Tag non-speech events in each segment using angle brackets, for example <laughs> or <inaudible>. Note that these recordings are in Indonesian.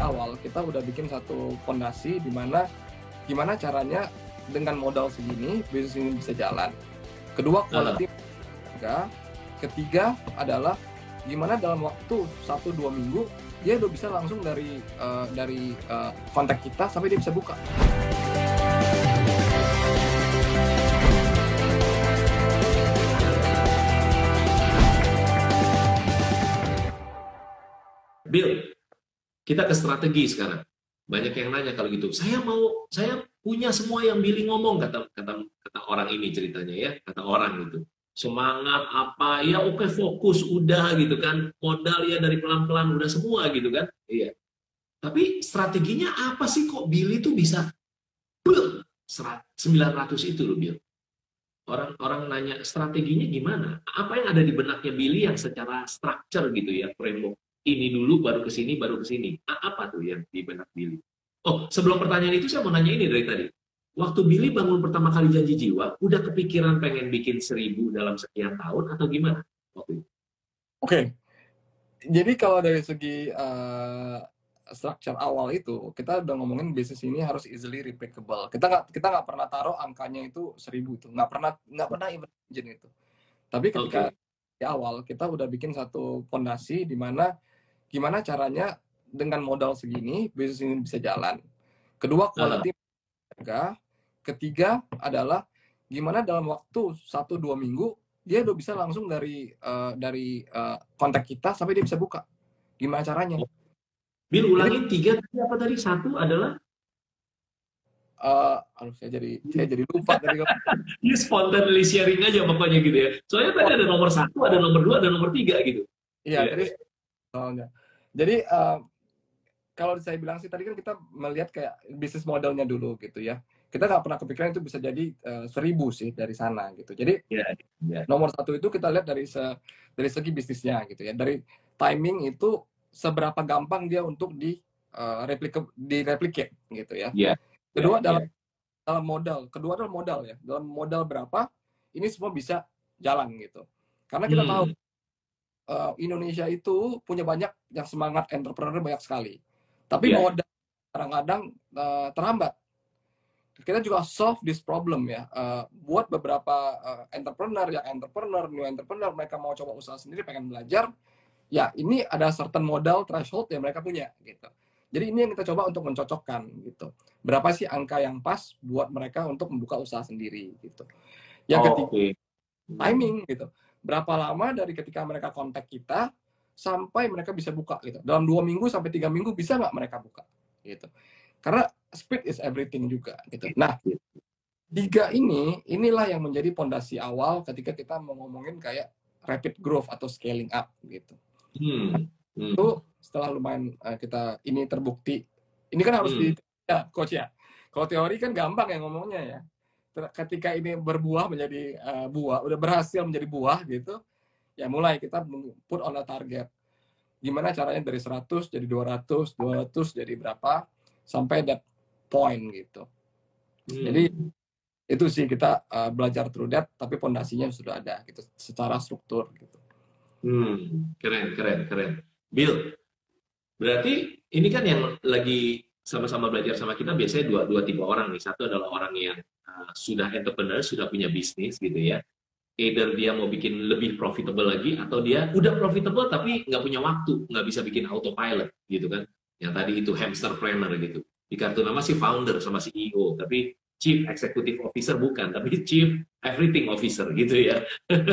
awal kita udah bikin satu fondasi di mana gimana caranya dengan modal segini bisnis ini bisa jalan. Kedua quality uh. ketiga adalah gimana dalam waktu satu dua minggu dia udah bisa langsung dari uh, dari uh, kontak kita sampai dia bisa buka. Bill, kita ke strategi sekarang. Banyak yang nanya kalau gitu. Saya mau, saya punya semua yang Billy ngomong kata kata kata orang ini ceritanya ya, kata orang itu. Semangat apa? Ya oke fokus udah gitu kan. Modal ya dari pelan-pelan udah semua gitu kan. Iya. Tapi strateginya apa sih kok Billy itu bisa 900 itu loh Bill. Orang-orang nanya strateginya gimana? Apa yang ada di benaknya Billy yang secara structure gitu ya, framework ini dulu baru ke sini baru ke sini. Apa tuh yang di benak Billy? Oh, sebelum pertanyaan itu saya mau nanya ini dari tadi. Waktu Billy bangun pertama kali janji jiwa, udah kepikiran pengen bikin seribu dalam sekian tahun atau gimana waktu itu? Oke, okay. jadi kalau dari segi uh, structure awal itu, kita udah ngomongin bisnis ini harus easily replicable. Kita nggak kita nggak pernah taruh angkanya itu seribu itu, nggak pernah nggak pernah imagine itu. Tapi ketika okay. di awal kita udah bikin satu fondasi di mana gimana caranya dengan modal segini bisnis ini bisa jalan. Kedua quality harga. Ketiga adalah gimana dalam waktu satu dua minggu dia udah bisa langsung dari uh, dari uh, kontak kita sampai dia bisa buka. Gimana caranya? Bil ulangin tiga tadi apa tadi satu adalah uh, aduh saya jadi saya jadi lupa tadi <laughs> Ini spontanly sharing aja pokoknya gitu ya. Soalnya tadi ada nomor satu, ada nomor dua, ada nomor tiga gitu. Iya, ya. jadi oh, enggak. Jadi uh, kalau saya bilang sih tadi kan kita melihat kayak bisnis modelnya dulu gitu ya. Kita nggak pernah kepikiran itu bisa jadi uh, seribu sih dari sana gitu. Jadi yeah, yeah. nomor satu itu kita lihat dari se dari segi bisnisnya gitu ya. Dari timing itu seberapa gampang dia untuk di uh, replika di gitu ya. Yeah. Kedua yeah, dalam yeah. dalam modal. Kedua adalah modal ya. Dalam modal berapa ini semua bisa jalan gitu. Karena kita hmm. tahu uh, Indonesia itu punya banyak yang semangat entrepreneur banyak sekali. Tapi yeah. modal kadang-kadang uh, terhambat. Kita juga solve this problem ya. Uh, buat beberapa uh, entrepreneur yang entrepreneur, new entrepreneur, mereka mau coba usaha sendiri, pengen belajar, ya ini ada certain modal threshold yang mereka punya gitu. Jadi ini yang kita coba untuk mencocokkan gitu. Berapa sih angka yang pas buat mereka untuk membuka usaha sendiri gitu. Yang oh, ketiga okay. timing gitu berapa lama dari ketika mereka kontak kita sampai mereka bisa buka gitu. Dalam dua minggu sampai tiga minggu bisa nggak mereka buka gitu. Karena speed is everything juga gitu. Nah, tiga ini inilah yang menjadi pondasi awal ketika kita mau ngomongin kayak rapid growth atau scaling up gitu. Hmm. Hmm. Itu setelah lumayan uh, kita ini terbukti. Ini kan harus hmm. di ya, coach ya. Kalau teori kan gampang ya ngomongnya ya ketika ini berbuah menjadi uh, buah, udah berhasil menjadi buah gitu, ya mulai kita put on a target. Gimana caranya dari 100 jadi 200, 200 jadi berapa, sampai that point gitu. Hmm. Jadi itu sih kita uh, belajar through that, tapi pondasinya sudah ada gitu, secara struktur gitu. Hmm, keren, keren, keren. Bill, berarti ini kan yang lagi sama-sama belajar sama kita biasanya dua dua tipe orang nih. Satu adalah orang yang sudah entrepreneur, sudah punya bisnis gitu ya. Either dia mau bikin lebih profitable lagi atau dia udah profitable tapi nggak punya waktu, nggak bisa bikin autopilot gitu kan. Yang tadi itu hamster planner gitu. Di kartu nama si founder sama CEO, tapi Chief Executive Officer bukan, tapi <laughs> Chief Everything Officer gitu ya.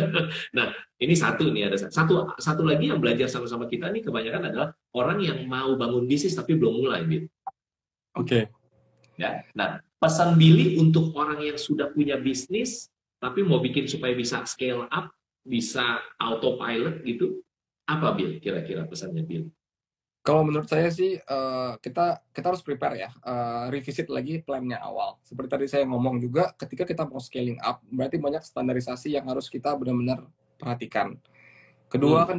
<laughs> nah, ini satu nih ada satu satu lagi yang belajar sama-sama kita nih kebanyakan adalah orang yang mau bangun bisnis tapi belum mulai gitu. Oke. Okay. Ya. Nah, pesan Billy untuk orang yang sudah punya bisnis tapi mau bikin supaya bisa scale up, bisa autopilot gitu, apa Bill kira-kira pesannya Bill? Kalau menurut saya sih uh, kita kita harus prepare ya, uh, revisit lagi plannya awal. Seperti tadi saya ngomong juga, ketika kita mau scaling up, berarti banyak standarisasi yang harus kita benar-benar perhatikan. Kedua hmm. kan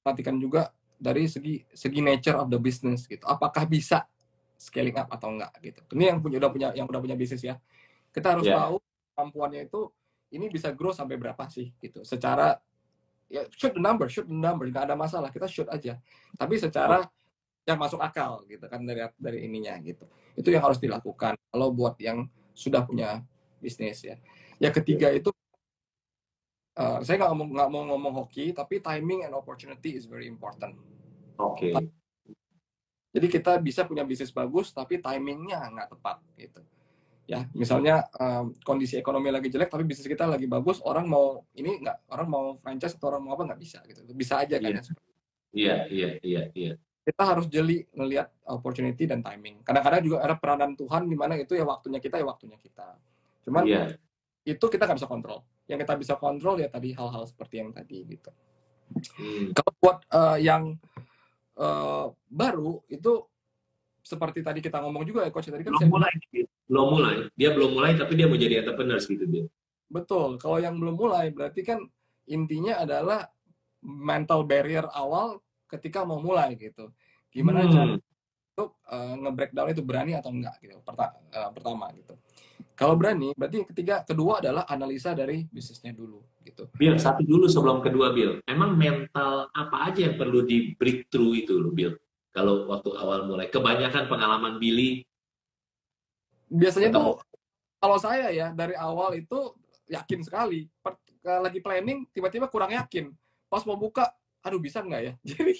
perhatikan juga dari segi segi nature of the business gitu. Apakah bisa scaling up atau enggak gitu. Ini yang punya udah punya yang udah punya bisnis ya. Kita harus yeah. tahu kemampuannya itu ini bisa grow sampai berapa sih gitu. Secara ya shoot the number, shoot the number, nggak ada masalah. Kita shoot aja. Tapi secara yang masuk akal gitu kan dari dari ininya gitu itu yang harus dilakukan kalau buat yang sudah punya bisnis ya yang ketiga itu uh, saya nggak mau nggak mau ngomong hoki tapi timing and opportunity is very important oke okay. Jadi kita bisa punya bisnis bagus tapi timingnya nggak tepat gitu. Ya misalnya um, kondisi ekonomi lagi jelek tapi bisnis kita lagi bagus orang mau ini nggak orang mau franchise atau orang mau apa nggak bisa gitu. Bisa aja kan iya. iya iya iya iya. Kita harus jeli ngelihat opportunity dan timing. Kadang-kadang juga ada peranan Tuhan di mana itu ya waktunya kita ya waktunya kita. Cuman yeah. itu kita nggak bisa kontrol. Yang kita bisa kontrol ya tadi hal-hal seperti yang tadi gitu. Hmm. kalau buat uh, yang uh, baru itu seperti tadi kita ngomong juga ya coach tadi kan belum mulai belum mulai. Dia belum mulai tapi dia mau jadi entrepreneur gitu dia. Betul. Kalau yang belum mulai berarti kan intinya adalah mental barrier awal ketika mau mulai gitu. Gimana hmm. cara untuk uh, nge-breakdown itu berani atau enggak gitu Perta uh, pertama gitu kalau berani berarti ketiga kedua adalah analisa dari bisnisnya dulu gitu Bill satu dulu sebelum kedua Bill emang mental apa aja yang perlu di breakthrough itu loh Bill kalau waktu awal mulai? Kebanyakan pengalaman Billy? Biasanya tuh kalau saya ya dari awal itu yakin sekali. Per, lagi planning tiba-tiba kurang yakin. Pas mau buka, aduh bisa nggak ya? <laughs> Jadi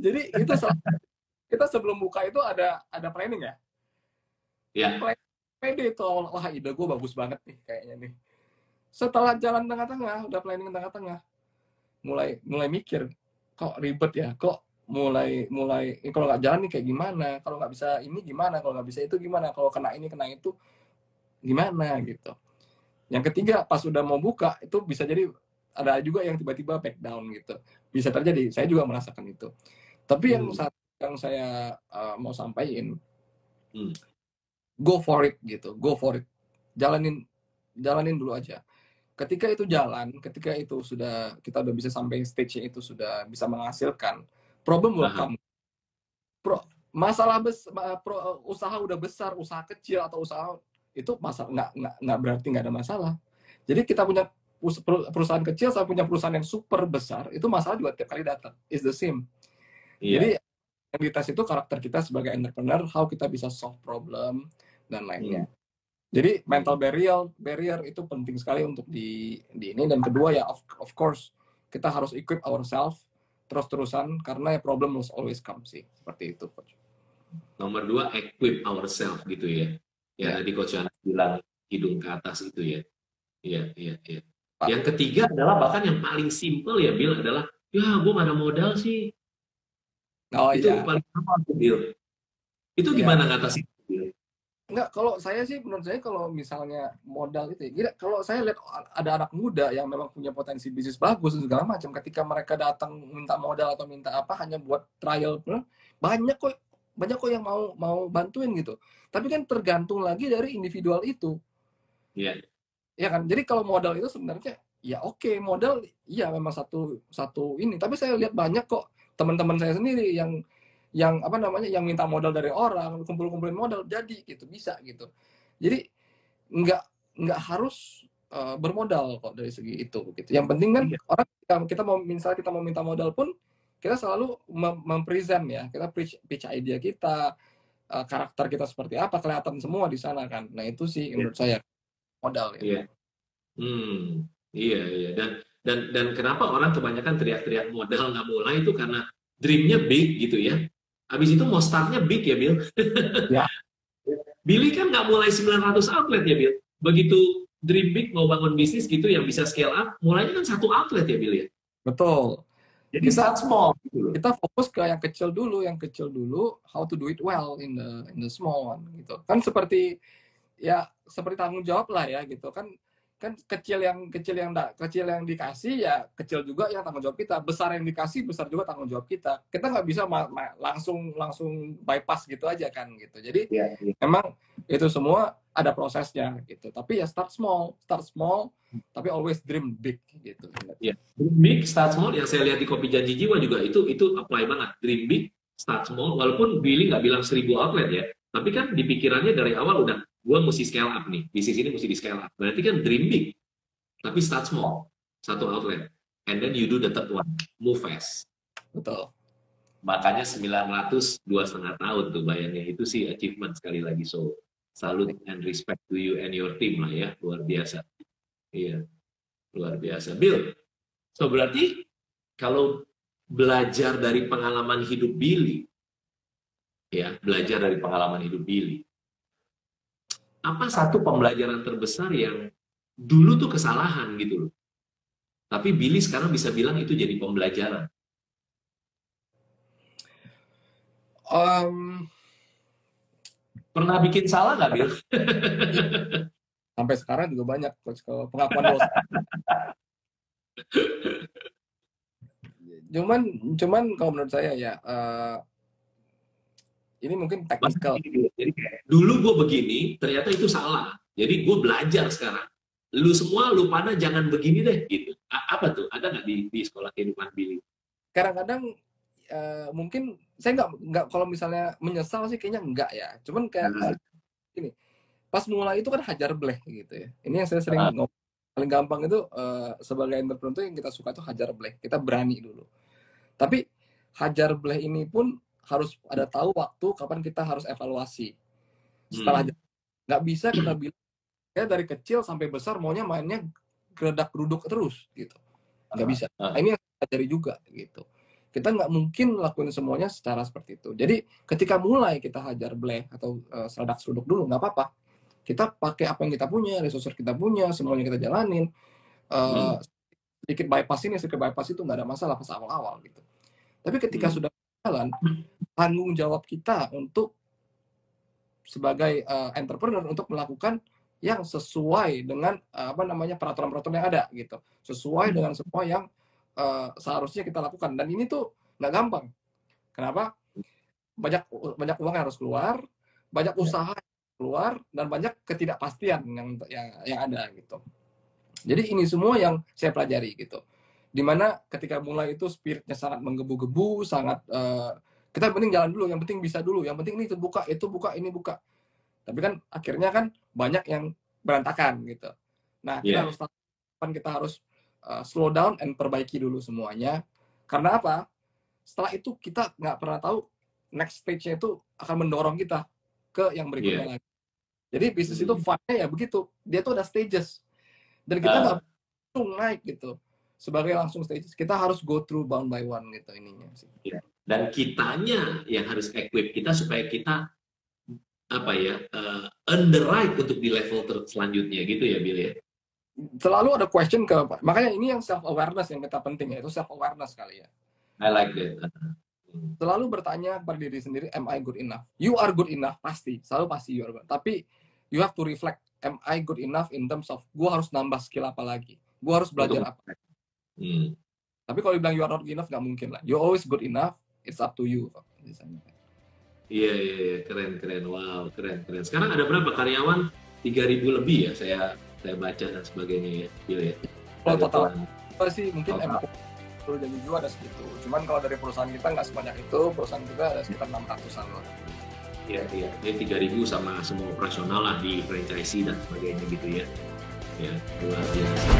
jadi itu kita sebelum buka itu ada ada planning ya. Iya. Pede itu awal wah ide gue bagus banget nih kayaknya nih. Setelah jalan tengah-tengah, udah planning tengah-tengah, mulai mulai mikir kok ribet ya, kok mulai mulai eh, kalau nggak jalan nih kayak gimana? Kalau nggak bisa ini gimana? Kalau nggak bisa itu gimana? Kalau kena ini kena itu gimana gitu? Yang ketiga pas udah mau buka itu bisa jadi ada juga yang tiba-tiba back down gitu. Bisa terjadi. Saya juga merasakan itu. Tapi hmm. yang saat yang saya uh, mau sampaikan hmm. go for it gitu go for it jalanin jalanin dulu aja ketika itu jalan ketika itu sudah kita udah bisa sampai stage itu sudah bisa menghasilkan problem will come. Pro, masalah bes, pro, usaha udah besar, usaha kecil atau usaha itu masalah nggak nggak nggak berarti nggak ada masalah. Jadi kita punya perusahaan kecil sama punya perusahaan yang super besar itu masalah juga tiap kali datang. Is the same. Yeah. Jadi dites itu karakter kita sebagai entrepreneur, how kita bisa solve problem dan lainnya. Hmm. Jadi mental barrier barrier itu penting sekali untuk di di ini dan kedua ya of, of course kita harus equip ourselves terus-terusan karena ya problem will always come sih seperti itu coach. Nomor dua equip ourselves gitu ya. Ya, ya. tadi coach Yana bilang hidung ke atas itu ya. Iya iya iya. Yang ketiga adalah bahkan yang paling simple ya Bill adalah ya gue gak ada modal sih. Oh itu iya. paling Bill. Itu iya. gimana ya. ngatasin Enggak, kalau saya sih menurut saya kalau misalnya modal itu ya, kalau saya lihat ada anak muda yang memang punya potensi bisnis bagus dan segala macam, ketika mereka datang minta modal atau minta apa hanya buat trial, banyak kok banyak kok yang mau mau bantuin gitu. Tapi kan tergantung lagi dari individual itu. Iya. Yeah. Ya kan. Jadi kalau modal itu sebenarnya ya oke okay, modal iya memang satu satu ini. Tapi saya lihat banyak kok teman-teman saya sendiri yang yang apa namanya yang minta modal dari orang kumpul-kumpulin modal jadi gitu bisa gitu jadi nggak nggak harus uh, bermodal kok dari segi itu gitu yang penting kan iya. orang kita, kita mau misalnya kita mau minta modal pun kita selalu mem mempresent ya kita pitch, pitch idea kita uh, karakter kita seperti apa kelihatan semua di sana kan nah itu sih yeah. menurut saya modal ya yeah. hmm iya iya dan dan dan kenapa orang kebanyakan teriak-teriak modal nggak mulai itu karena dreamnya big gitu ya Habis itu mau startnya big ya, Bill. <laughs> Ya. Billy kan nggak mulai 900 outlet ya, Bill. Begitu dream big mau bangun bisnis gitu yang bisa scale up, mulainya kan satu outlet ya, Bill ya. Betul. Jadi kita, start small. Gitu. Kita fokus ke yang kecil dulu, yang kecil dulu, how to do it well in the in the small one gitu. Kan seperti ya seperti tanggung jawab lah ya gitu kan kan kecil yang kecil yang enggak kecil yang dikasih ya kecil juga yang tanggung jawab kita. Besar yang dikasih besar juga tanggung jawab kita. Kita nggak bisa langsung langsung bypass gitu aja kan gitu. Jadi ya, ya. memang itu semua ada prosesnya gitu. Tapi ya start small start small tapi always dream big gitu. Ya dream big start small yang saya lihat di kopi janji jiwa juga itu itu apply banget. Dream big start small walaupun Billy nggak bilang seribu outlet ya. Tapi kan di pikirannya dari awal udah gue mesti scale up nih, bisnis ini mesti di scale up. Berarti kan dream big, tapi start small, satu outlet. And then you do the third one, move fast. Betul. makanya 900 dua setengah tahun tuh bayangnya. Itu sih achievement sekali lagi. So salute and respect to you and your team lah ya. Luar biasa. Iya. Luar biasa. Bill so berarti kalau belajar dari pengalaman hidup Billy ya belajar dari pengalaman hidup Billy apa satu pembelajaran terbesar yang dulu tuh kesalahan gitu loh tapi Billy sekarang bisa bilang itu jadi pembelajaran Um, Pernah bikin salah nggak, Bill? sampai sekarang juga banyak coach kalau pengakuan dosa. <laughs> cuman cuman kalau menurut saya ya uh, ini mungkin teknikal. Jadi dulu gue begini, ternyata itu salah. Jadi gue belajar sekarang. Lu semua, lu pada jangan begini deh, gitu. A apa tuh? Ada nggak di, di sekolah kehidupan Billy? Kadang-kadang uh, mungkin saya nggak nggak kalau misalnya menyesal sih kayaknya enggak ya cuman kayak hmm. ini pas mulai itu kan hajar bleh gitu ya ini yang saya sering hmm. ngomong paling gampang itu uh, sebagai entrepreneur yang kita suka itu hajar bleh kita berani dulu tapi hajar bleh ini pun harus ada tahu waktu kapan kita harus evaluasi setelah hmm. nggak bisa kita bilang ya dari kecil sampai besar maunya mainnya geredak geruduk terus gitu nggak bisa nah, ini yang saya juga gitu kita nggak mungkin lakuin semuanya secara seperti itu. Jadi ketika mulai kita hajar black atau uh, seradak seruduk dulu nggak apa-apa. Kita pakai apa yang kita punya, resource kita punya, semuanya kita jalanin. Uh, hmm. Sedikit bypass ini, sedikit bypass itu nggak ada masalah pas awal-awal gitu. Tapi ketika hmm. sudah jalan, tanggung jawab kita untuk sebagai uh, entrepreneur untuk melakukan yang sesuai dengan uh, apa namanya peraturan-peraturan yang ada gitu, sesuai dengan semua yang uh, seharusnya kita lakukan. Dan ini tuh nggak gampang. Kenapa? Banyak banyak uang yang harus keluar banyak ya. usaha keluar dan banyak ketidakpastian yang yang yang ada gitu. Jadi ini semua yang saya pelajari gitu di mana ketika mulai itu spiritnya sangat menggebu-gebu sangat uh, kita penting jalan dulu yang penting bisa dulu yang penting ini itu buka itu buka ini buka tapi kan akhirnya kan banyak yang berantakan gitu nah kita yeah. harus kita harus uh, slow down and perbaiki dulu semuanya. Karena apa? Setelah itu kita nggak pernah tahu next stage-nya itu akan mendorong kita ke yang berikutnya yeah. lagi. Jadi bisnis itu hmm. fun-nya ya begitu. Dia tuh ada stages. Dan kita nggak uh. langsung naik gitu. Sebagai langsung stages, kita harus go through one by one gitu ininya sih. Yeah. Dan kitanya yang harus equip kita supaya kita apa ya uh, earn the right untuk di level selanjutnya gitu ya Bill ya? Selalu ada question ke makanya ini yang self awareness yang kita penting ya itu self awareness kali ya. I like that. Selalu bertanya kepada diri sendiri am I good enough? You are good enough pasti. Selalu pasti you are good. Tapi you have to reflect am I good enough in terms of gue harus nambah skill apa lagi? Gue harus belajar apa hmm. tapi kalau dibilang you are not good enough nggak mungkin lah you always good enough it's up to you Iya, iya, iya, keren, keren, wow, keren, keren. Sekarang ada berapa karyawan? 3000 lebih ya saya saya baca dan sebagainya ya Bill ya kalau total apa sih mungkin emang perlu jadi juga ada segitu cuman kalau dari perusahaan kita nggak sebanyak itu perusahaan kita ada sekitar 600an loh Iya, iya. Jadi 3000 sama semua operasional lah di franchise dan sebagainya gitu ya. Ya, luar biasa.